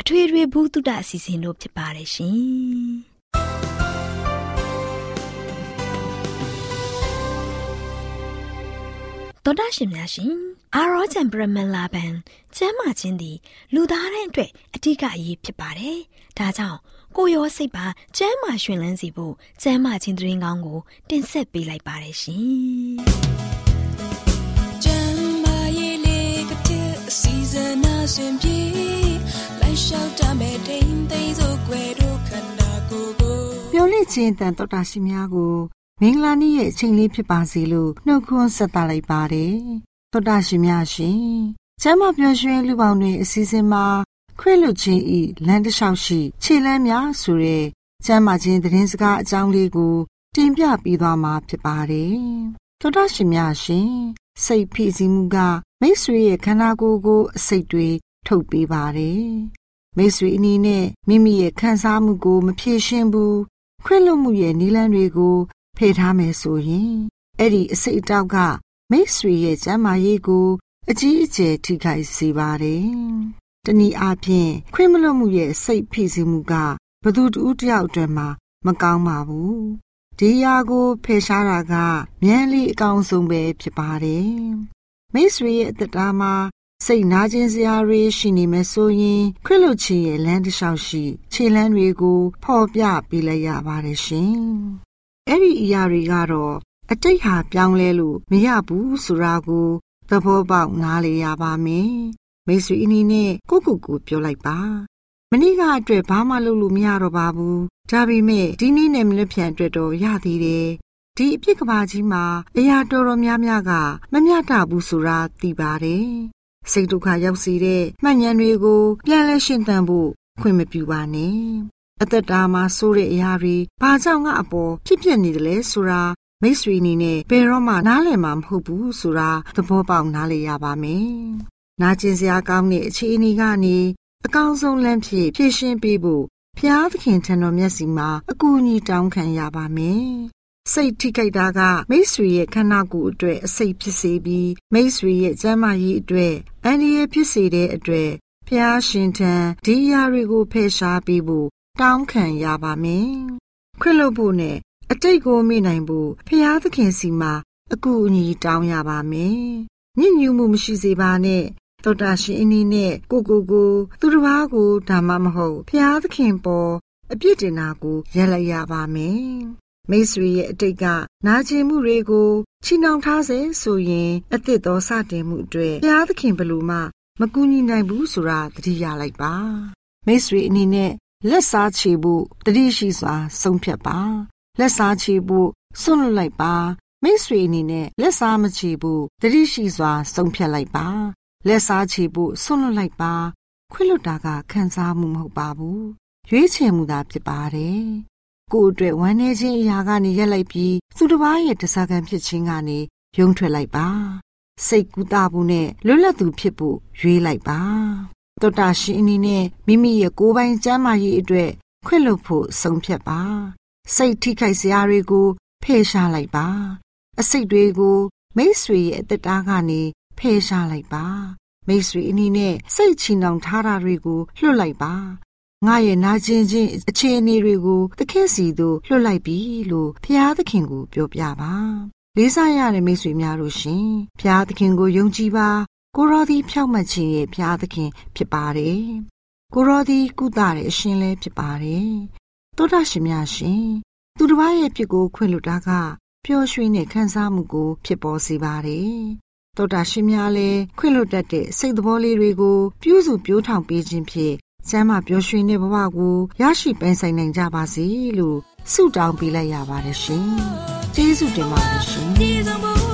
အထွေထွေဘုဒ္ဓအစီအစဉ်တို့ဖြစ်ပါတယ်ရှင်တော်တာရှင်များရှင်အာရောချံပရမလာဘန်ကျမ်းမာခြင်းသည်လူသားတိုင်းအတွက်အထူးအရေးဖြစ်ပါတယ်။ဒါကြောင့်ကိုရောစိတ်ပါကျမ်းမာရှင်လန်းစီဖို့ကျမ်းမာခြင်းသတင်းကောင်းကို တင်ဆက်ပေးလိုက်ပါတယ်ရှင်။ကျမ်းမာရေးလေးကတဲ့စီဇနာရှင်ပြေ လျှောက်တမဲ့တိမ်သိမ်းစို့ွယ်တို့ခန္ဓာကိုယ်ကိုမျောလင့်ခြင်းတန်တော်တာရှင်များကိုမင်္ဂလာနေ့ရဲ့အချိန်လေးဖြစ်ပါစေလို့နှုတ်ခွန်းဆက်သလိုက်ပါတယ်တော်တာရှင်များရှင်ကျမ်းမပျော်ရွှင်လူပေါင်းတွင်အစည်းအဝေးမှာခွေလွတ်ခြင်းဤလမ်းတစ်လျှောက်ရှိခြေလမ်းများဆိုတဲ့ကျမ်းမာခြင်းသတင်းစကားအကြောင်းလေးကိုတင်ပြပြီးသွားမှာဖြစ်ပါတယ်တော်တာရှင်များရှင်စိတ်ဖိစီးမှုကမိတ်ဆွေရဲ့ခန္ဓာကိုယ်ကိုအစိတ်တွေထုတ်ပေးပါတယ် မိတ်ဆွေအနည်းနဲ့မိမိရဲ့ခံစားမှုကို မဖြေရှင်းဘူးခွင့်လွတ်မှုရဲ့နည်းလမ်းတွေကိုဖယ်ထားမယ်ဆိုရင်အဲ့ဒီအစိတ်အတောက်ကမိတ်ဆွေရဲ့ကျမ်းမာရေးကို အကြီးအကျယ်ထိခိုက်စေပါတယ်။တနည်းအားဖြင့်ခွင့်မလွတ်မှုရဲ့စိတ်ဖိစီးမှုကဘသူတူတယောက်အတွက်မှမကောင်းပါဘူး။ဒီယာကိုဖယ်ရှားတာကမြန်လေးအကောင်းဆုံးပဲဖြစ်ပါတယ်။မိတ်ဆွေရဲ့အသက်တာမှာ စိတ်နာခြင်းစရာတွေရှိနေမယ်ဆိုရင်ခွင့်လွှတ်ခြင်းရဲ့လမ်းတစ်လျှောက်ရှိ ခြေလမ်းတွေကိုဖော်ပြပေးလိုက်ရပါတယ်ရှင်။အဲ့ဒီအရာတွေကတော့အတိတ်ဟာပြောင်းလဲလို့မရဘူးဆိုတာကိုသဘောပေါက်နားလေရပါမယ်။မိတ်ဆွေအင်းနဲ့ကိုကိုကိုပြောလိုက်ပါ။မနေ့ကအတွက်ဘာမှလုပ်လို့မရတော့ပါဘူး။ဒါပေမဲ့ဒီနေ့နဲ့မနေ့ပြန်အတွက်တော့ရသေးတယ်။ဒီအဖြစ်ကဘာကြီးမှာအရာတော်တော်များများကမမျှတဘူးဆိုတာသိပါတယ် စိတ်ဒုက္ခရောက်စေတဲ့မှတ်ဉာဏ်တွေကိုပြန်လဲရှင်းသန်ဖို့ခွင့်မပြုပါနဲ့အသက်တာမှာဆိုးတဲ့အရာတွေဘာကြောင့်ငါအပေါ်ဖြစ်ဖြစ်နေတယ်လဲဆိုတာမိတ်ဆွေအနေနဲ့ဘယ်တော့မှနားလည်မှာမဟုတ်ဘူးဆိုတာသဘောပေါက်နားလည်ရပါမယ်။နာကျင်စရာကောင်းတဲ့အခြေအနေကနေအကောင်းဆုံးလမ်းဖြစ်ဖြည့်ရှင်းပေးဖို့ဖျားသခင်ထံတော်မျက်စီမှာအကူအညီတောင်းခံရပါမယ် စိတ်ထိခိုက်တာကမိတ်ဆွေရဲ့ခန္ဓာကိုယ်အတွက်အစိတ်ဖြစ်စေပြီးမိတ်ဆွေရဲ့ကျန်းမာရေးအတွက်အန္တရာယ်ဖြစ်စေတဲ့အတွက်ဖျားရှင်ထံဒီအရာတွေကိုဖယ်ရှားပေးဖို့တောင်းခံရပါမယ်။ခွင့်လွှတ်ဖို့နဲ့အတိတ်ကိုမေ့နိုင်ဖို့ဖျားသခင်စီမှာအကူအညီတောင်းရပါမယ်။ညဉ့်ညူမှုမရှိစေပါနဲ့တော်တာရှင်အင်းနီနဲ့ကိုကိုကိုသူတစ်ပါးကိုဒါမှမဟုတ်ဖျားသခင်ပေါ်အပြစ်တင်တာကိုရက်လိုက်ရပါမယ် မိတ်ဆွေရဲ့အတိတ်ကနာကျင်မှုတွေကိုချီနှောင်ထားစေဆိုရင်အသစ်သောစတင်မှုအတွက်ဘုရားသခင်ဘလို့မှမကူညီနိုင်ဘူးဆိုတာသတိရလိုက်ပါမိတ်ဆွေအနေနဲ့လက်စားချေဖို့တတိရှိစွာ ဆုံးဖြတ်ပါလက်စားချေဖို့ဆွန့်လွတ်လိုက်ပါမိတ်ဆွေအနေနဲ့လက်စားမချေဖို့တတိရှိစွာ ဆုံးဖြတ်လိုက်ပါလက်စားချေဖို့ဆွန့်လွတ်လိုက်ပါ ခွင့်လွတ်တာကခံစားမှုမဟုတ်ပါဘူးရွေးချယ်မှုသာဖြစ်ပါတယ် ကိုယ်အတွက်ဝမ်းနည်းခြင်းအရာကနေရက်လိုက်ပြီးသူတစ်ပါးရဲ့တစားကံဖြစ်ခြင်းကနေယုံထွက်လိုက်ပါစိတ်ကူးတာဖို့နဲ့လွတ်လပ်သူဖြစ်ဖို့ရွေးလိုက်ပါတောတာရှင်အနေနဲ့မိမိရဲ့ကိုယ်ပိုင်ကျမ်းမာရေးအတွက်ခွင့်လွတ်ဖို့ဆုံးဖြတ်ပါစိတ်ထိခိုက်စရာတွေကိုဖယ်ရှားလိုက်ပါ အစိတ်တွေကို မိတ်ဆွေရဲ့အသက်တာကနေဖယ်ရှားလိုက်ပါ မိတ်ဆွေအနေနဲ့စိတ်ချီနှောင်ထားတာတွေကိုလွှတ်လိုက်ပါ ငါရဲ့နာကျင်ခြင်းအခြေအနေတွေကိုသခင်စီသို့လွှတ်လိုက်ပြီလို့ဖျားသခင်ကိုပြောပြပါလေးစားရတဲ့မိတ်ဆွေများတို့ရှင်ဖျားသခင်ကိုယုံကြည်ပါကိုရောသည်ဖြောက်မှတ်ခြင်းရဲ့ဖျားသခင်ဖြစ်ပါတယ်ကိုရောသည်ကုသတဲ့အရှင်လည်းဖြစ်ပါတယ်တောတာရှင်များရှင်သူတစ်ပါးရဲ့ဖြစ်ကိုခွင့်လွတ်တာကပျော်ရွှင်တဲ့ခံစားမှုကို ဖြစ်ပေါ်စေပါတယ်တောတာရှင်များလည်းခွင့်လွတ်တတ်တဲ့စိတ်သဘောလေးတွေကိုပြုစုပြောင်းထောင်ပေးခြင်းဖြင့် ကျမ်းမာပျော်ရွှင်တဲ့ဘဝကိုရရှိပိုင်ဆိုင်နိုင်ကြပါစေလို့ဆုတောင်းပေးလိုက်ရပါတယ်ရှင်။ကျေးဇူးတင်ပါတယ်ရှင်။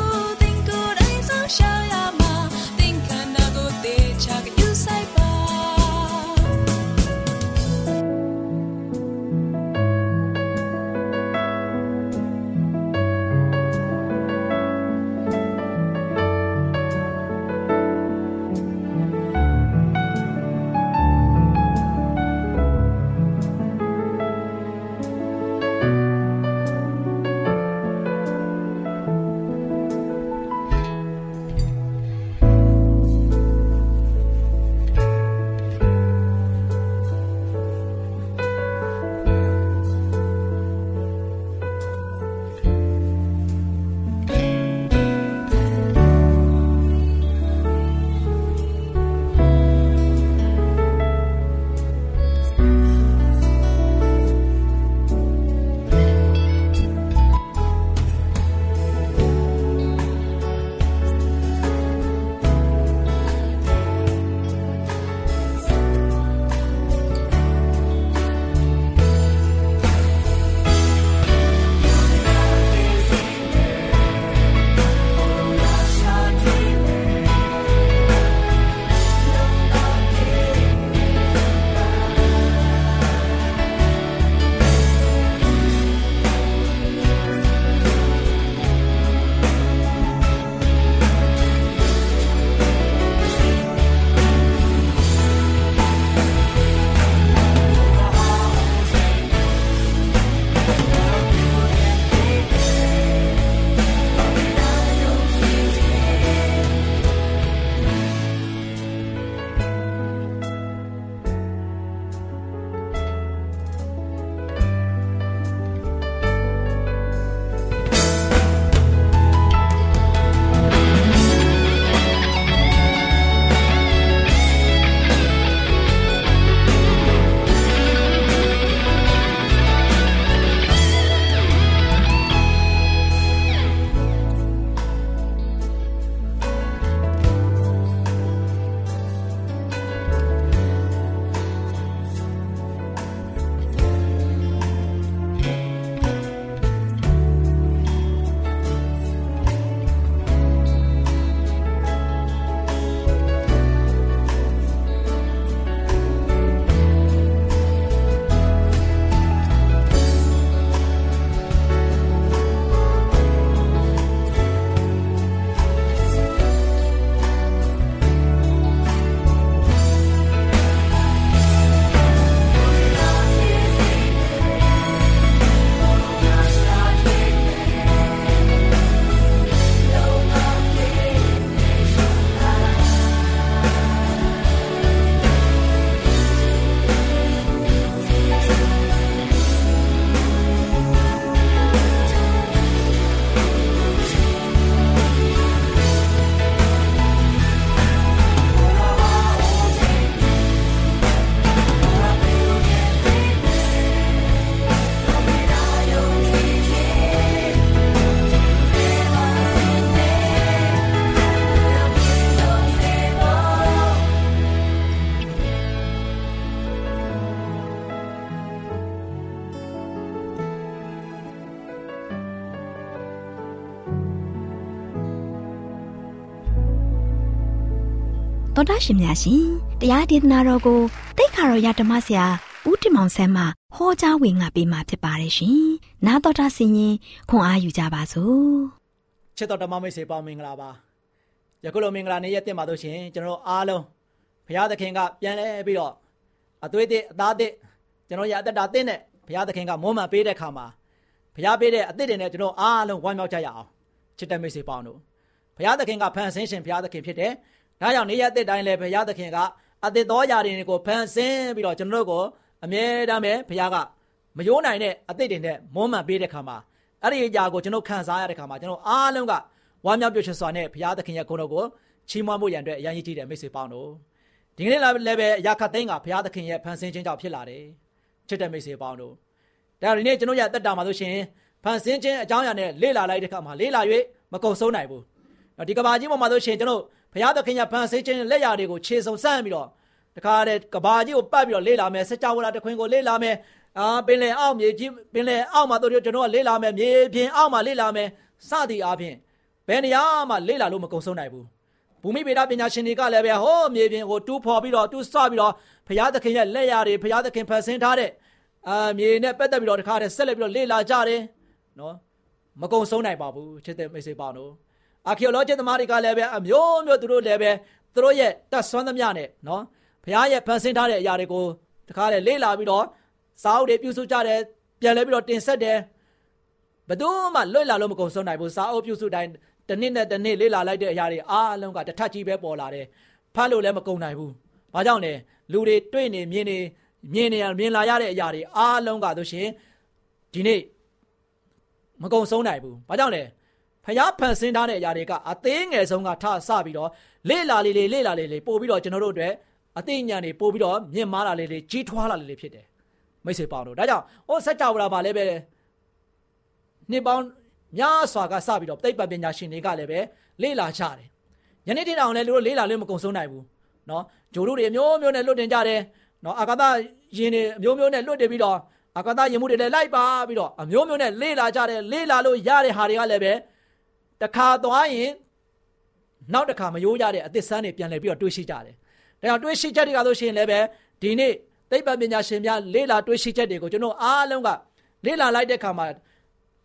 တော်တာရှင်များရှင်တရားဒေသနာတော်ကိုတိတ်ခါတော်ရဓမ္မဆရာဦးတင်မောင်ဆန်းမှဟောကြားဝင်ငါပေးมาဖြစ်ပါတယ်ရှင်။နာတော်တာဆင်ရင်ခွန်အားယူကြပါစို့။ချစ်တော်ဓမ္မမိတ်ဆွေပေါင်းမင်္ဂလာပါ။ယခုလိုမင်္ဂလာနေ့ရက်တင်ပါလို့ရှင်ကျွန်တော်အားလုံးဘုရားသခင်ကပြန်လဲပြီးတော့အသွေးသစ်အသားသစ်ကျွန်တော်ရအသက်တာသစ်နဲ့ဘုရားသခင်ကမွမ်းမံပေးတဲ့ခါမှာဘုရားပေးတဲ့အသစ်တွေနဲ့ကျွန်တော်အားလုံးဝမ်းမြောက်ကြရအောင်ချစ်တဲ့မိတ်ဆွေပေါင်းတို့ဘုရားသခင်ကဖန်ဆင်းရှင်ဘုရားသခင်ဖြစ်တယ်။ ဒါကြောင့်နေ့ရက်သစ်တိုင်းလည်းဘုရားသခင်ကအသစ်သောຢာတွေကိုဖန်ဆင်းပြီးတော့ကျွန်တော်တို့ကိုအမြဲတမ်းပဲဘုရားကမယိုးနိုင်တဲ့အသစ်တွေနဲ့မွမ်းမံပေးတဲ့ခါမှာအဲ့ဒီအရာကိုကျွန်တော်ခံစားရတဲ့ခါမှာကျွန်တော်အားလုံးကဝမ်းမြောက်ပျော်ရွှင်စွာနဲ့ဘုရားသခင်ရဲ့ဂုဏ်တော်ကိုချီးမွမ်းဖို့ရန်အတွက်အရန်ကြီးတဲ့မိတ်ဆွေပေါင်းတို့ဒီကနေ့လည်းပဲအရာခတ်သိန်းကဘုရားသခင်ရဲ့ဖန်ဆင်းခြင်းကြောင့်ဖြစ်လာတယ်ချစ်တဲ့မိတ်ဆွေပေါင်းတို့ဒါဒီနေ့ကျွန်တော်ရတက်တာမှာဆိုရှင်ဖန်ဆင်းခြင်းအကြောင်းအရာနဲ့လေ့လာလိုက်တဲ့ခါမှာလေ့လာ၍မကုံဆုံးနိုင်ဘူးဒီကဘာကြီးပေါ်မှာဆိုရှင်ကျွန်တော် ဘုရားသခင်ရဲ့ဖန်ဆင်းခြင်းလက်ရာတွေကိုခြေစုံစမ်းပြီးတော့တခါတည်းကဘာကြီးကိုပတ်ပြီးတော့လေ့လာမယ်စကြဝဠာတခွင်ကိုလေ့လာမယ်အာပင်လယ်အောက်မြေကြီးပင်လယ်အောက်မှာတို့ကျွန်တော်ကလေ့လာမယ်မြေပြင်အောက်မှာလေ့လာမယ်စသည်အားဖြင့်ဘယ်နေရာမှလေ့လာလို့မကုံဆုံးနိုင်ဘူးဘူမိဗေဒပညာရှင်တွေကလည်းပဲဟိုးမြေပြင်ကိုတူးဖော်ပြီးတော့တူးဆပြီးတော့ဘုရားသခင်ရဲ့လက်ရာတွေဘုရားသခင်ဖန်ဆင်းထားတဲ့အာမြေနဲ့ပတ်သက်ပြီးတော့တခါတည်းဆက်လက်ပြီးတော့လေ့လာကြတယ်နော်မကုံဆုံးနိုင်ပါဘူးချစ်တဲ့မိတ်ဆွေပေါင်းတို့ အာခီယိုလောဂျီသမားတွေကလည်းပဲအမျိုးမျိုးသူတို့လည်းပဲသူတို့ရဲ့တတ်ဆွမ်းသမျှနဲ့နော်ဘုရားရဲ့ဖန်ဆင်းထားတဲ့အရာတွေကိုတခါလေလေ့လာပြီးတော့စာအုပ်တွေပြုစုကြတယ်ပြန်လဲပြီးတော့တင်ဆက်တယ်ဘယ်သူမှလွတ်လာလို့မကုန်ဆုံးနိုင်ဘူးစာအုပ်ပြုစုတိုင်းတစ်နှစ်နဲ့တစ်နှစ်လေ့လာလိုက်တဲ့အရာတွေအားလုံးကတစ်ထပ်ကြီးပဲပေါ်လာတယ်ဖတ်လို့လည်းမကုန်နိုင်ဘူးဘာကြောင့်လဲလူတွေတွေ့နေမြင်နေမြင်နေရမြင်လာရတဲ့အရာတွေအားလုံးကဆိုရှင်ဒီနေ့မကုန်ဆုံးနိုင်ဘူးဘာကြောင့်လဲ ဖျားဖန်ဆင်းထားတဲ့အရာတွေကအသေးငယ်ဆုံးကထဆပြီးတော့လေ့လာလေးလေးလေ့လာလေးလေးပို့ပြီးတော့ကျွန်တော်တို့အတွက်အသိဉာဏ်တွေပို့ပြီးတော့မြင့်မားလာလေးလေးကြီးထွားလာလေးလေးဖြစ်တယ်မိတ်ဆွေပေါင်းတို့ဒါကြောင့်ဟိုစัจ java ဘာလဲပဲနှစ်ပေါင်းများစွာကစပြီးတော့သိပ္ပံပညာရှင်တွေကလည်းပဲလေ့လာကြတယ်ညနေတင်အောင်လည်းလူတို့လေ့လာလို့မကုန်ဆုံးနိုင်ဘူးเนาะဂျိုတို့တွေအမျိုးမျိုးနဲ့လွတ်တင်ကြတယ်เนาะအာကာသယင်တွေအမျိုးမျိုးနဲ့လွတ်တင်ပြီးတော့အာကာသယင်မှုတွေလည်းလိုက်ပါပြီးတော့အမျိုးမျိုးနဲ့လေ့လာကြတယ်လေ့လာလို့ရတဲ့ဟာတွေကလည်းပဲ တခါသွားရင်နောက်တစ်ခါမယိုးရတဲ့အသစ်ဆန်းတွေပြန်လည်ပြီးတော့တွေးရှိကြတယ်။ဒါကြောင့်တွေးရှိချက်တွေကဆိုရှင်လည်းပဲဒီနေ့သိပ္ပံပညာရှင်များလေ့လာတွေးရှိချက်တွေကိုကျွန်တော်အားလုံးကလေ့လာလိုက်တဲ့အခါမှာ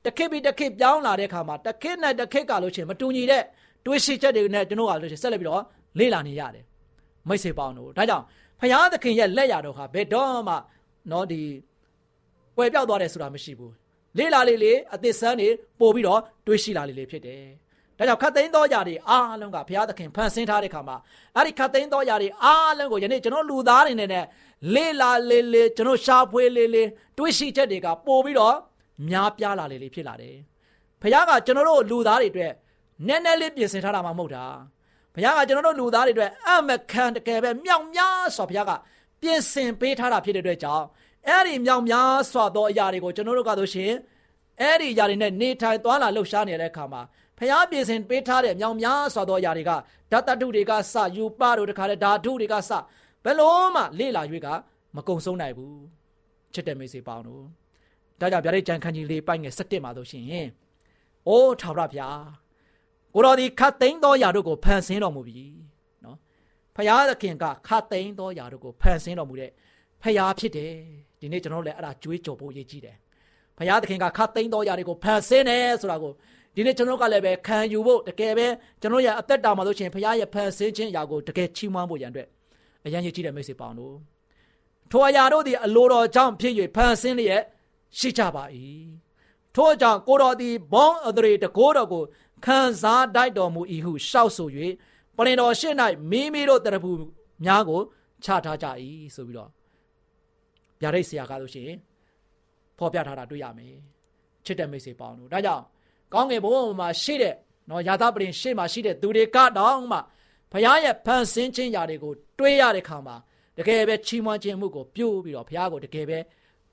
တခစ်ပြီးတခစ်ပြောင်းလာတဲ့အခါမှာတခစ်နဲ့တခစ်ကလို့ရှင်မတူညီတဲ့တွေးရှိချက်တွေနဲ့ကျွန်တော်ကလို့ရှင်ဆက်လက်ပြီးတော့လေ့လာနေရတယ်။မိတ်ဆွေပေါင်းတို့ဒါကြောင့်ဖရာသခင်ရဲ့လက်ရတော်ဟာဘယ်တော့မှနော်ဒီကွယ်ပြောက်သွားတယ်ဆိုတာမရှိဘူး။ လေ့လာလေးလေးအသစ်ဆန်းတွေပို့ပြီးတော့တွေးရှိလာလေးလေးဖြစ်တယ်။ဒါကြောင့်ခတ်သိမ်းသောຢာတွေအားလုံးကဘုရားသခင်ဖန်ဆင်းထားတဲ့ခါမှာအဲ့ဒီခတ်သိမ်းသောຢာတွေအားလုံးကိုယနေ့ကျွန်တော်လူသားတွေနဲ့လေလာလေလေကျွန်တော်ရှားဖွေးလေလေတွေးရှိချက်တွေကပို့ပြီးတော့များပြားလာလေလေဖြစ်လာတယ်။ဘုရားကကျွန်တော်တို့လူသားတွေအတွက်နည်းနည်းလေးပြင်ဆင်ထားတာမှမဟုတ်တာ။ဘုရားကကျွန်တော်တို့လူသားတွေအတွက်အမခံတကယ်ပဲမြောက်များစွာဘုရားကပြင်ဆင်ပေးထားတာဖြစ်တဲ့အတွက်ကြောင့် အဲ့ဒီမြောက်များစွာသောအရာတွေကိုကျွန်တော်တို့ကဆိုရှင်အဲ့ဒီအရာတွေနဲ့နေထိုင်သွားလာလှုပ်ရှားနေတဲ့အခါမှာဖျားပြင်ဆင်ပေးထားတဲ့မြောင်များစွာသောအရာတွေကဓာတ်တတုတွေကစယူပတို့တခါလေဓာတုတွေကစဘယ်လုံးမှလေ့လာ၍ကမကုံဆုံးနိုင်ဘူးချစ်တဲ့မိတ်ဆွေပေါင်းတို့ဒါကြောင့်ဗျာဒိတ်ကြံခန်းကြီးလေးပိုက်ငယ်7မှာဆိုရှင်အိုးထာဝရဗျာကိုတော်ဒီခတ်သိမ်းသောຢာတို့ကိုဖန်ဆင်းတော်မူပြီနော်ဖျားသခင်ကခတ်သိမ်းသောຢာတို့ကိုဖန်ဆင်းတော်မူတဲ့ဖျားဖြစ်တယ် ဒီနေ့ကျွန်တော်လည်းအဲ့ဒါကြွေးကြော်ဖို့ရည်ကြီးတယ်ဖျားသခင်ကခတ်သိမ်းသောຢာတွေကိုဖန်ဆင်းတယ်ဆိုတာကိုဒီနေ့ကျွန်တော်ကလည်းပဲခံယူဖို့တကယ်ပဲကျွန်တော်ရဲ့အသက်တာမှာလို့ရှိရင်ဘုရားရဲ့ဖန်ဆင်းခြင်းအရာကိုတကယ်ချီးမွမ်းဖို့ရန်အတွက်အရန်ရည်ကြီးတဲ့မိတ်ဆွေပေါင်းတို့ထိုအရာတို့သည်အလိုတော်ကြောင့်ဖြစ်၍ဖန်ဆင်းလျက်ရှိကြပါ၏ထို့ကြောင့်ကိုတော်သည်ဘောင်းအသရေတကိုးတော်ကိုခံစားတိုက်တော်မူ၏ဟုရှောက်ဆို၍ပလင်တော်ရှေ့၌မိမိတို့တရဖူများကိုချထားကြ၏ဆိုပြီးတော့ ဗျာဒိတ်ဆရာကားလို့ရှိရင်ဖော်ပြထားတာတွေ့ရမယ်ချစ်တဲ့မိတ်ဆွေပေါင်းတို့ဒါကြောင့်ကောင်းငယ်ဘုံမှာရှိတဲ့နော်ယာသပရင်ရှေ့မှာရှိတဲ့သူတွေကတော့မှဘုရားရဲ့ဖန်ဆင်းခြင်းຢာတွေကိုတွေးရတဲ့ခါမှာတကယ်ပဲချီးမွမ်းခြင်းမှုကိုပြုပြီးတော့ဘုရားကိုတကယ်ပဲ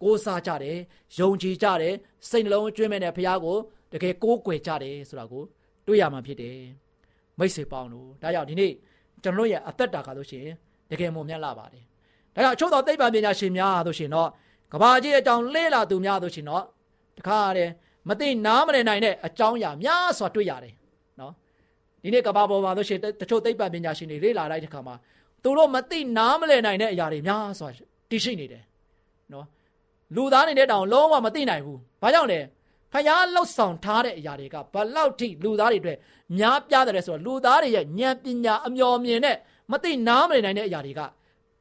ကိုးစားကြတယ်ယုံကြည်ကြတယ်စိတ်နှလုံးကျွင်းမဲ့တဲ့ဘုရားကိုတကယ်ကိုးကွယ်ကြတယ်ဆိုတာကိုတွေးရမှာဖြစ်တယ်မိတ်ဆွေပေါင်းတို့ဒါကြောင့်ဒီနေ့ကျွန်တော်ရဲ့အသက်တာကဆိုရှင်တကယ်မွန်မြတ်လာပါတယ် ဒါကြောင့်အချို့သောသိပ္ပံပညာရှင်များဆိုရှင်တော့ကဘာကြီးအကြောင်းလေ့လာသူများဆိုရှင်တော့တခါတည်းမသိနားမလည်နိုင်တဲ့အကြောင်းအရာများစွာတွေ့ရတယ်နော်ဒီနေ့ကဘာပေါ်မှာဆိုရှင်တချို့သိပ္ပံပညာရှင်တွေလေ့လာလိုက်တဲ့ခါမှာသူတို့မသိနားမလည်နိုင်တဲ့အရာတွေများစွာတည်ရှိနေတယ်နော်လူသားတွေနဲ့တောင်လုံးဝမသိနိုင်ဘူးဘာကြောင့်လဲဖျားလှုပ်ဆောင်ထားတဲ့အရာတွေကဘလောက်ထိလူသားတွေအတွက်များပြားတယ်ဆိုတော့လူသားတွေရဲ့ဉာဏ်ပညာအမျော်မြင်နဲ့မသိနားမလည်နိုင်တဲ့အရာတွေက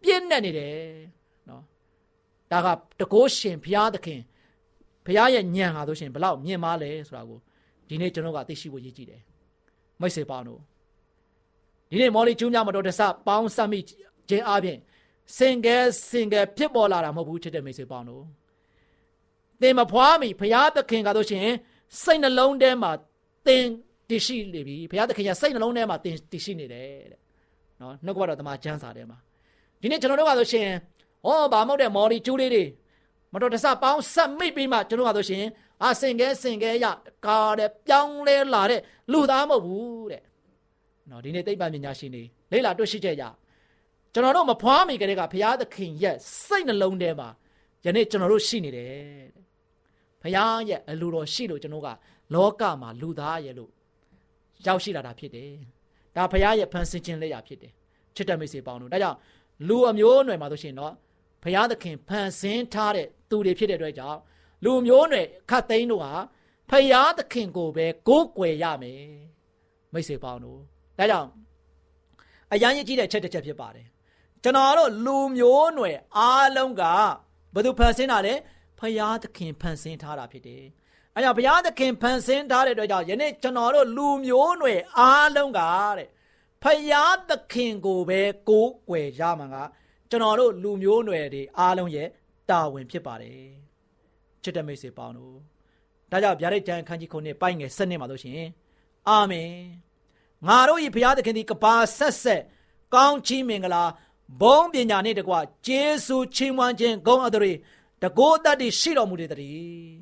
ပြည့်နေနေတယ်နော်ဒါကတကိုးရှင်ဘုရားသခင်ဘုရားရဲ့ဉာဏ်ဟာဆိုရှင်ဘလောက်မြင်မာလဲဆိုတာကိုဒီနေ့ကျွန်တော်ကသိရှိဖို့ရည်ကြည်တယ်မိတ်ဆွေပေါင်းတို့ဒီနေ့မော်လီကျူးများမတော်တဆပေါင်းစပ်မိခြင်းအပြင်စင်ကဲစင်ကဲဖြစ်ပေါ်လာတာမဟုတ်ဘူးချစ်တဲ့မိတ်ဆွေပေါင်းတို့သင်မဖွားမီဘုရားသခင်ကဆိုရှင်စိတ်နှလုံးထဲမှာသင်တည်ရှိနေပြီဘုရားသခင်ကစိတ်နှလုံးထဲမှာသင်တည်ရှိနေတယ်တဲ့နော်နှုတ်ကပတော်တမန်ကျမ်းစာထဲမှာ ဒီနေ့ကျွန်တော်တို့ကဆိုရှင်ဟောဘာမဟုတ်တဲ့မော်ရီကျူးလေးတွေမတော်တဆပေါင်းဆက်မိပြီးမှကျွန်တော်ကဆိုရှင်အာစင်ကဲစင်ကဲရကာတဲ့ပြောင်းလဲလာတဲ့လူသားမဟုတ်ဘူးတဲ့နော်ဒီနေ့သိပ္ပံပညာရှင်တွေလေ့လာတွေ့ရှိချက်ရကျွန်တော်တို့မဖွားမိကြတဲ့ကဘုရားသခင်ရဲ့စိတ်နှလုံးထဲမှာယနေ့ကျွန်တော်တို့ရှိနေတယ်တဲ့ဘုရားရဲ့အလိုတော်ရှိလို့ကျွန်တော်ကလောကမှာလူသားရဲ့လို့ရောက်ရှိလာတာဖြစ်တယ်ဒါဘုရားရဲ့ဖန်ဆင်းခြင်းလက်ရာဖြစ်တယ်ချစ်တဲ့မိတ်ဆွေပေါင်းတို့ဒါကြောင့် လူအမျိုးအနွယ်မှာဆိုရှင်တော့ဘုရားသခင်ဖန်ဆင်းထားတဲ့သူတွေဖြစ်တဲ့အတွက်ကြောင့်လူမျိုးနွယ်ခတ်သိန်းတို့ဟာဖယားသခင်ကိုပဲကိုးကွယ်ရမယ်မိတ်ဆွေပေါင်းတို့ဒါကြောင့်အရန်ရကြီးတဲ့ချက်တစ်ချက်ဖြစ်ပါတယ်ကျွန်တော်တို့လူမျိုးနွယ်အားလုံးကဘယ်သူဖန်ဆင်းတာလဲဖယားသခင်ဖန်ဆင်းထားတာဖြစ်တယ်အဲကြောင့်ဘုရားသခင်ဖန်ဆင်းထားတဲ့အတွက်ကြောင့်ယနေ့ကျွန်တော်တို့လူမျိုးနွယ်အားလုံးကတဲ့ ဖယားသခင်ကိုပဲကိုးကွယ်ရမှာကကျွန်တော်တို့လူမျိုးနွယ်တွေအားလုံးရဲ့တာဝန်ဖြစ်ပါတယ်ချစ်တဲ့မိတ်ဆွေပေါင်းတို့ဒါကြောင့်ဗျာဒိတ်တန်ခန်းကြီးခုနှစ်ပိုက်ငယ်7နှစ်မှာလို့ရှင်အာမင်ငါတို့၏ဘုရားသခင်သည်ကပါဆက်ဆက်ကောင်းချီးမင်္ဂလာဘုံပညာနှင့်တကွကျေးဇူးချီးမွမ်းခြင်းဂုဏ်အသရေတကိုးတတ်တည်ရှိတော်မူတဲ့တည်း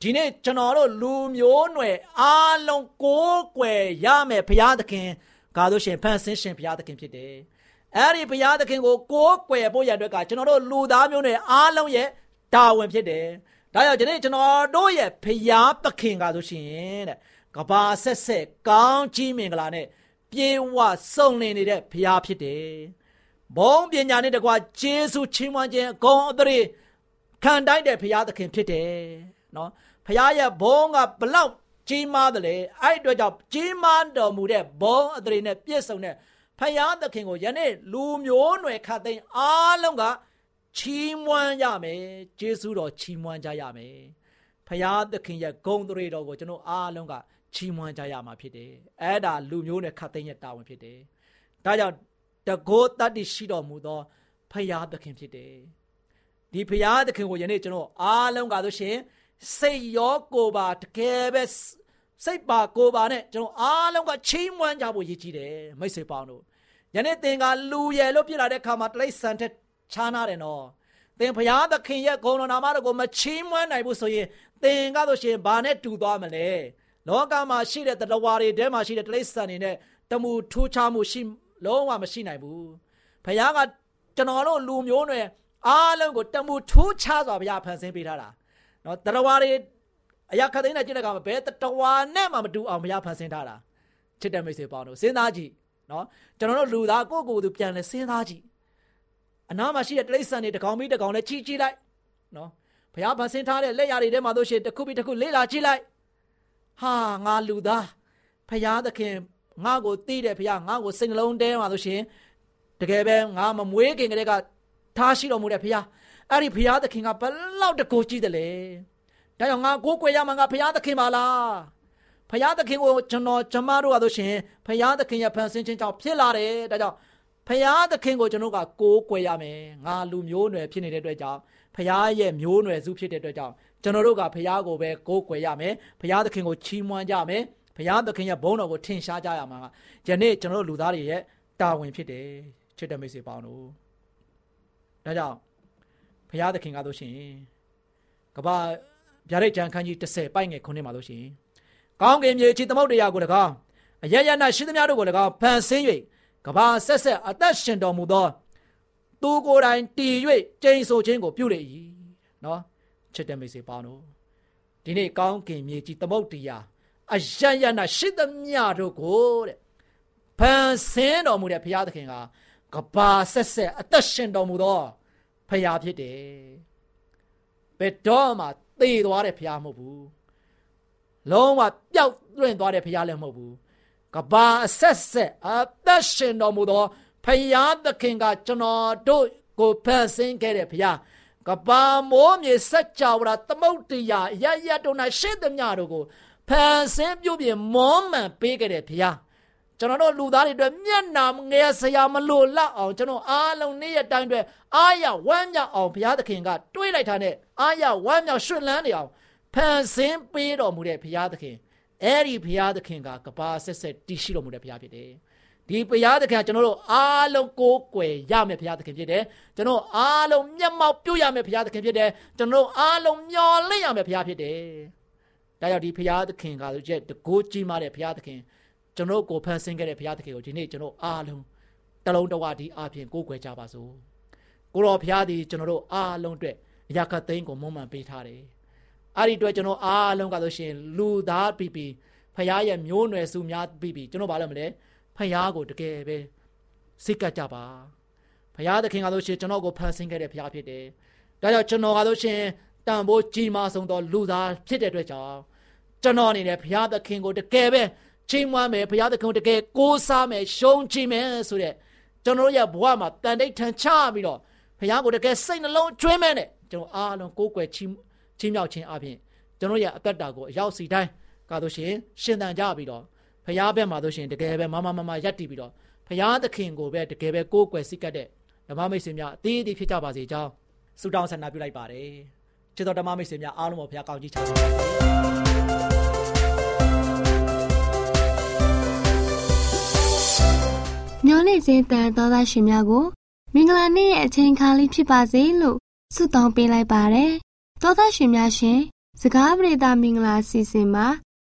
ဒီနေ့ကျွန်တော်တို့လူမျိုးနွယ်အားလုံးကိုးကွယ်ရမယ်ဘုရားသခင် ကားလို့ရှင်ဖန်ဆင်းရှင်ဘုရားသခင်ဖြစ်တယ်အဲ့ဒီဘုရားသခင်ကိုကိုးကွယ်ဖို့ရတဲ့ကကျွန်တော်တို့လူသားမျိုးနွယ်အားလုံးရဲ့တာဝန်ဖြစ်တယ်ဒါကြောင့်ဒီနေ့ကျွန်တော်တို့ရဲ့ဖရာသခင်ကဆိုရှင်တဲ့ကဘာဆက်ဆက်ကောင်းကြီးမင်္ဂလာနဲ့ပြေဝစုံလင်နေတဲ့ဖရာဖြစ်တယ်ဘုံပညာနဲ့တကွာဂျေစုချီးမွမ်းခြင်းအကုန်အသရေခံတိုင်းတဲ့ဖရာသခင်ဖြစ်တယ်နော်ဖရာရဲ့ဘုံကဘလောက် ကြီးမားတယ်လေအဲ့အတွက်ကြောင့်ကြီးမားတော်မူတဲ့ဘုံအသရေနဲ့ပြည့်စုံတဲ့ဖရာသခင်ကိုယနေ့လူမျိုးနွယ်ခတ်သိမ်းအားလုံးကချီးမွမ်းရမယ်ကျေးဇူးတော်ချီးမွမ်းကြရမယ်ဖရာသခင်ရဲ့ဂုဏ်သရေတော်ကိုကျွန်တော်အားလုံးကချီးမွမ်းကြရမှာဖြစ်တယ်အဲ့ဒါလူမျိုးနဲ့ခတ်သိမ်းရဲ့တာဝန်ဖြစ်တယ်ဒါကြောင့်တကောတတ္တိရှိတော်မူသောဖရာသခင်ဖြစ်တယ်ဒီဖရာသခင်ကိုယနေ့ကျွန်တော်အားလုံးကဆိုရှင် စိတ်ရောကိုယ်ပါတကယ်ပဲစိတ်ပါကိုယ်ပါနဲ့ကျွန်တော်အားလုံးကချီးမွမ်းကြဖို့ရည်ကြီးတယ်မိတ်ဆွေပေါင်းတို့ယနေ့သင်ကလူရယ်လို့ပြလာတဲ့ခါမှာတလိษံတဲ့ခြားနာတယ်နော်သင်ဘုရားသခင်ရဲ့ဂုဏ်တော်နာမတော်ကိုမချီးမွမ်းနိုင်ဘူးဆိုရင်သင်ကဆိုရှင်ဘာနဲ့တူသွားမလဲလောကမှာရှိတဲ့တဝါတွေထဲမှာရှိတဲ့တိရစ္ဆာန်တွေနဲ့တမှုထူးခြားမှုရှိလုံးဝမရှိနိုင်ဘူးဘုရားကကျွန်တော်တို့လူမျိုးတွေအားလုံးကိုတမှုထူးခြားစွာဘုရားဖန်ဆင်းပေးထားတာ နော်တဝါတွေအရာခသိန်းနဲ့ကြည့်တဲ့အခါမှာဘယ်တဝါနဲ့မှမတူအောင်ဘုရားဖန်ဆင်းထားတာချစ်တဲ့မိတ်ဆွေပေါင်းတို့စဉ်းစားကြည့်နော်ကျွန်တော်တို့လူသားကိုယ့်ကိုယ်သူပြန်လဲစဉ်းစားကြည့်အနားမှာရှိတဲ့တိရစ္ဆာန်တွေတကောင်ပြီးတကောင်နဲ့ချီချီလိုက်နော်ဘုရားဗန်ဆင်းထားတဲ့လက်ရာတွေထဲမှာတို့ရှိတစ်ခုပြီးတစ်ခုလေးလာကြည့်လိုက်ဟာငါလူသားဘုရားသခင်ငါ့ကိုသိတဲ့ဘုရားငါ့ကိုစိတ်နှလုံးထဲမှာတို့ရှင်တကယ်ပဲငါမမွေးခင်ကလေးကထားရှိတော်မူတဲ့ဘုရား အဲ့ဒီဘုရားသခင်ကဘလောက်တကူကြည့်တယ်လေဒါကြောင့်ငါကိုးကွယ်ရမှာငါဘုရားသခင်ပါလားဘုရားသခင်ကိုကျွန်တော်ကျမတို့ကဆိုရှင်ဘုရားသခင်ရဲ့ဖန်ဆင်းခြင်းကြောင့်ဖြစ်လာတယ်ဒါကြောင့်ဖရာသခင်ကိုကျွန်တော်ကကိုးကွယ်ရမယ်ငါလူမျိုးနွယ်ဖြစ်နေတဲ့အတွက်ကြောင့်ဖရာရဲ့မျိုးနွယ်စုဖြစ်တဲ့အတွက်ကြောင့်ကျွန်တော်တို့ကဖရာကိုပဲကိုးကွယ်ရမယ်ဖရာသခင်ကိုချီးမွမ်းကြမယ်ဖရာသခင်ရဲ့ဘုန်းတော်ကိုထင်ရှားကြရမှာကယနေ့ကျွန်တော်တို့လူသားတွေရဲ့တာဝန်ဖြစ်တယ်ချစ်တဲ့မိတ်ဆွေပေါင်းတို့ဒါကြောင့် ဖရာသခင်ကတို့ရှင်ကဘာဗျာဒိတ်ကြံခန်းကြီး30ပိုက်ငယ်ခုနှစ်မှာလို့ရှင်ကောင်းကင်မြေချီသမုတ်တရားကို၎င်းအရရနာရှိသမျှတို့ကို၎င်းဖန်ဆင်း၍ကဘာဆက်ဆက်အသက်ရှင်တော်မူသောသူကိုယ်တိုင်တည်၍ကျိန်ဆိုခြင်းကိုပြုလေ၏နော်ချစ်တဲ့မိတ်ဆွေပေါင်းတို့ဒီနေ့ကောင်းကင်မြေကြီးသမုတ်တရားအယံယနာရှိသမျှတို့ကိုတဲ့ဖန်ဆင်းတော်မူတဲ့ဘုရားသခင်ကကဘာဆက်ဆက်အသက်ရှင်တော်မူသော ဘုရားဖြစ်တယ်ဘယ်တော့မှသေသွားတဲ့ဘုရားမဟုတ်ဘူးလုံးဝပျောက်လွင့်သွားတဲ့ဘုရားလည်းမဟုတ်ဘူးကဘာအဆက်ဆက်အသက်ရှင်တော်မူသောဖယားသခင်ကကျွန်တော်တို့ကိုဖန်ဆင်းခဲ့တဲ့ဘုရားကဘာမိုးမြေစัจ java သမုတ်တရားရရတို့၌ရှေ့သမျှတို့ကိုဖန်ဆင်းပြုပြင်မောမှန်ပေးခဲ့တဲ့ဘုရား ကျွန်တော်တို့လူသားတွေအတွက်မျက်နာငယ်ဆရာမလို့လောက်အောင်ကျွန်တော်အားလုံးနေ့ရက်တိုင်းအတွက်အာရဝမ်းမြောက်အောင်ဘုရားသခင်ကတွေးလိုက်တာနဲ့အာရဝမ်းမြောက်ရွှင်လန်းနေအောင်ဖန်ဆင်းပေးတော်မူတဲ့ဘုရားသခင်အဲ့ဒီဘုရားသခင်ကကဘာဆက်ဆက်တည်ရှိတော်မူတဲ့ဘုရားဖြစ်တယ်ဒီဘုရားသခင်ကျွန်တော်တို့အားလုံးကိုးကွယ်ရမယ်ဘုရားသခင်ဖြစ်တယ်ကျွန်တော်အားလုံးမျက်မှောက်ပြုရမယ်ဘုရားသခင်ဖြစ်တယ်ကျွန်တော်အားလုံးမျှော်လင့်ရမယ်ဘုရားဖြစ်တယ်ဒါကြောင့်ဒီဘုရားသခင်ကဆိုချက်တကိုးကြီးမားတဲ့ဘုရားသခင် ကျွန်တော်ကိုဖန်ဆင်းခဲ့တဲ့ဘုရားသခင်ကိုဒီနေ့ကျွန်တော်အားလုံးတလုံးတဝဒီအားဖြင့်ကိုးကွယ်ကြပါစို့ကိုတော်ဘုရားသည်ကျွန်တော်တို့အားလုံးအတွက်ရာခသိန်းကိုမွမ်းမံပေးထားတယ်အဲ့ဒီအတွက်ကျွန်တော်အားလုံးကဆိုရှင်လူသားပြီးပြီးဖရားရဲ့မျိုးနွယ်စုများပြီးပြီးကျွန်တော်ဘာလုပ်မလဲဖရားကိုတကယ်ပဲစိတ်ကကြပါဖရားသခင်ကဆိုရှင်ကျွန်တော်ကိုဖန်ဆင်းခဲ့တဲ့ဖရားဖြစ်တယ်ဒါကြောင့်ကျွန်တော်ကဆိုရှင်တန်ဖိုးကြီးမားဆုံးသောလူသားဖြစ်တဲ့အတွက်ကြောင့်ကျွန်တော်အနေနဲ့ဘုရားသခင်ကိုတကယ်ပဲ ချိန်မွမ်းမယ်ဘုရားသခင်ကိုတကယ်ကိုးစားမယ်ရှုံးချမယ်ဆိုတဲ့ကျွန်တော်ရဲ့ဘဝမှာတန်တိတ်ထန်ချပြီးတော့ဘုရားကိုတကယ်စိတ်နှလုံးကျွေးမဲ့နဲ့ကျွန်တော်အားလုံးကိုးကွယ်ချီးချီးမြှောက်ခြင်းအပြင်ကျွန်တော်ရဲ့အသက်တာကိုအရောက်စီတိုင်းကားလို့ရှိရင်ရှင်သန်ကြပြီးတော့ဘုရားဘက်မှာလို့ရှိရင်တကယ်ပဲမမမမရက်တည်ပြီးတော့ဘုရားသခင်ကိုပဲတကယ်ပဲကိုးကွယ်စိတ်ကပ်တဲ့ဓမ္မမိတ်ဆွေများအသေးသေးဖြစ်ကြပါစေကြောင်းဆုတောင်းဆန္ဒပြုလိုက်ပါတယ်ချစ်တော်ဓမ္မမိတ်ဆွေများအားလုံးကိုဘုရားကောင်းကြီးချပါစေ မျောလင့်ခြင်းတန်သောသားရှင်များကိုမင်္ဂလာနေ့ရဲ့အချိန်ခါလေးဖြစ်ပါစေလို့ဆုတောင်းပေးလိုက်ပါတယ်။သောသားရှင်များရှင်စကားပရိသမင်္ဂလာစီစဉ်မှာ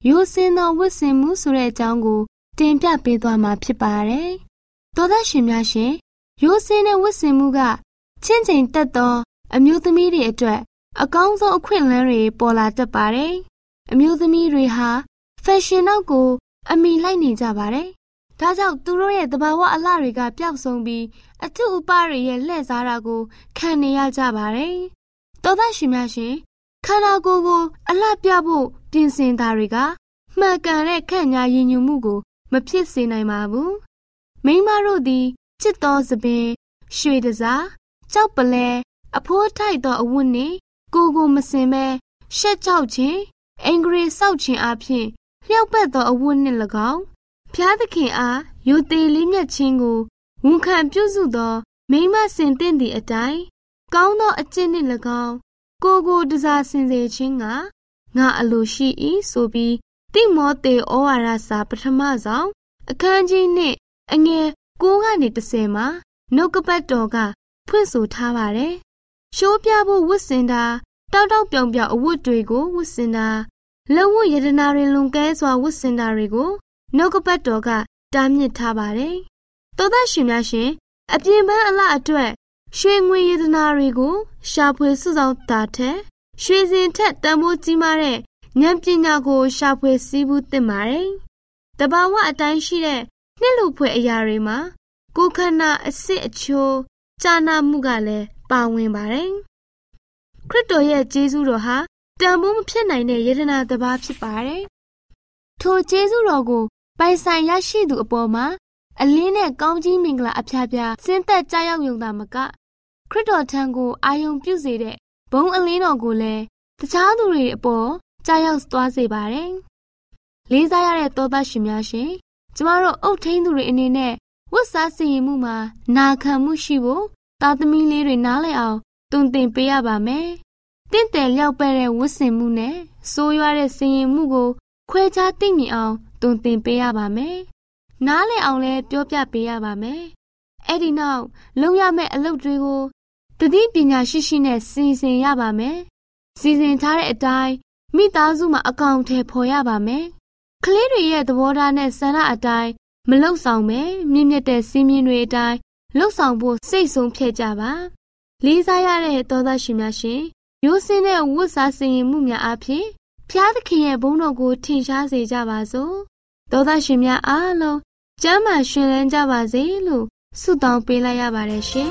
ရိုးစင်းသောဝတ်ဆင်မှုဆိုတဲ့အကြောင်းကို တင်ပြပေးသွားမှာဖြစ်ပါတယ်။သောသားရှင်များရှင်ရိုးစင်းတဲ့ဝတ်ဆင်မှုကချင့်ချိန်တက်သောအမျိုးသမီးတွေအတွက်အကောင်းဆုံးအခွင့်အလမ်းတွေပေါ်လာတတ်ပါတယ်။အမျိုးသမီးတွေဟာဖက်ရှင်နောက်ကို အမိလိုက်နေကြပါတယ် ဒါကြောင့်သူတို့ရဲ့တဘာဝအလှတွေကပျောက်ဆုံးပြီးအထုဥပတွေရဲ့လှည့်စားတာကိုခံနေရကြပါတယ်။တောသားရှင်များရှင်ခန္ဓာကိုယ်ကိုအလှပြဖို့ပြင်ဆင်တာတွေကမှန်ကန်တဲ့ခန့်ညာရည်ညွှန်မှုကိုမဖြစ်စေနိုင်ပါဘူး။မိမတို့သည်ချစ်တော်သပင်ရွှေတစားကြောက်ပလဲအဖိုးထိုက်သောအဝတ်နှင့်ကိုကိုမစင်ပဲရှက်ချောက်ခြင်းအင်္ဂရိစောက်ခြင်းအပြင်လျှောက်ပတ်သောအဝတ်နှင့်၎င်း ဖျားသခင်အားယိုသေးလေးမြတ်ခြင်းကိုဝန်ခံပြုစုသော မိမဆင်တင့်သည့်အတိုင်းကောင်းသောအကျင့်နှင့်၎င်းကိုကိုတစားစင်စေခြင်းကငါအလိုရှိ၏ဆိုပြီးတိမောသေဩဝါဒစာပထမဆုံးအခန်းကြီးနှင့်အငယ်9ကနေ10မှာနှုတ်ကပတ်တော်ကဖွင့်ဆိုထားပါတယ်။ရှိုးပြဖို့ဝတ်ဆင်တာတောက်တောက်ပြောင်ပြောင်အဝတ်တွေကိုဝတ်ဆင်တာလက်ဝတ်ယတနာတွေလွန်ကဲစွာဝတ်ဆင်တာတွေကို နှုတ်ကပတ်တော်ကတားမြစ်ထားပါတယ်။သောသားရှင်များရှင်အပြင်ပန်းအလှအတွက်ရွှေငွေရတနာတွေကိုရှာဖွေစုဆောင်းတာထက်ရွှေစင်ထက်တန်ဖိုးကြီးမားတဲ့ဉာဏ်ပညာကိုရှာဖွေစည်းဘူးသင့်ပါတယ်။တဘာဝအတိုင်းရှိတဲ့နှစ်လူဖွယ်အရာတွေမှာကိုခန္ဓာအစစ်အချိုးကြာနာမှုကလည်းပါဝင်ပါတယ်။ခရစ်တော်ရဲ့ဂျေဇုတော်ဟာတန်ဖိုးမဖြစ်နိုင်တဲ့ယတနာတစ်ပါးဖြစ်ပါတယ်။ထိုဂျေဇုတော်ကို ပိုင်ဆိုင်ရရှိသူအပေါ်မှာအလင်းနဲ့ကောင်းကြီးမင်္ဂလာအဖျားဖျားဆင်းသက်ကြရောက်ယုံတာမကခရစ်တော်ထံကိုအာယုံပြုစေတဲ့ဘုံအလင်းတော်ကိုလည်းတခြားသူတွေအပေါ်ကြားရောက်သွားစေပါတယ်။လေးစားရတဲ့သောသားရှင်များရှင်ကျမတို့အုတ်ထင်းသူတွေအနေနဲ့ဝတ်စားစီရင်မှုမှာနာခံမှုရှိဖို့သားသမီးလေးတွေနားလည်အောင်တုံသင်ပေးရပါမယ်။တင့်တယ်လျောက်ပဲ့တဲ့ဝတ်ဆင်မှုနဲ့စိုးရွားတဲ့စီရင်မှုကို ခွဲခြားသိမြင်အောင်တွင်တင်ပေးရပါမယ်။နားလည်အောင်လည်းပြောပြပေးရပါမယ်။အဲ့ဒီနောက်လုပ်ရမယ့်အလုပ်တွေကိုတတိပညာရှိရှိနဲ့စီစဉ်ရပါမယ်။စီစဉ်ထားတဲ့အတိုင်းမိသားစုမှာအကောင့်ထဲပေါ်ရပါမယ်။ကလေးတွေရဲ့သဘောထားနဲ့ဆန္ဒအတိုင်းမလှုပ်ဆောင်ပဲမြင့်မြတ်တဲ့စည်းမျဉ်းတွေအတိုင်းလှုပ်ဆောင်ဖို့စိတ်ဆုံးဖြတ်ကြပါ။လေးစားရတဲ့သောသားရှင်များရှင်ရိုးစင်းတဲ့ဝတ်စားစင်ရင်မှုများအဖြစ် ဖျားသခင်ရဲ့ဘုန်းတော်ကိုထင်ရှားစေကြပါစို့သောသားရှင်များအားလုံးကျမ်းမာရှင်လန်းကြပါစေလို့ဆုတောင်းပေးလိုက်ရပါတယ်ရှင်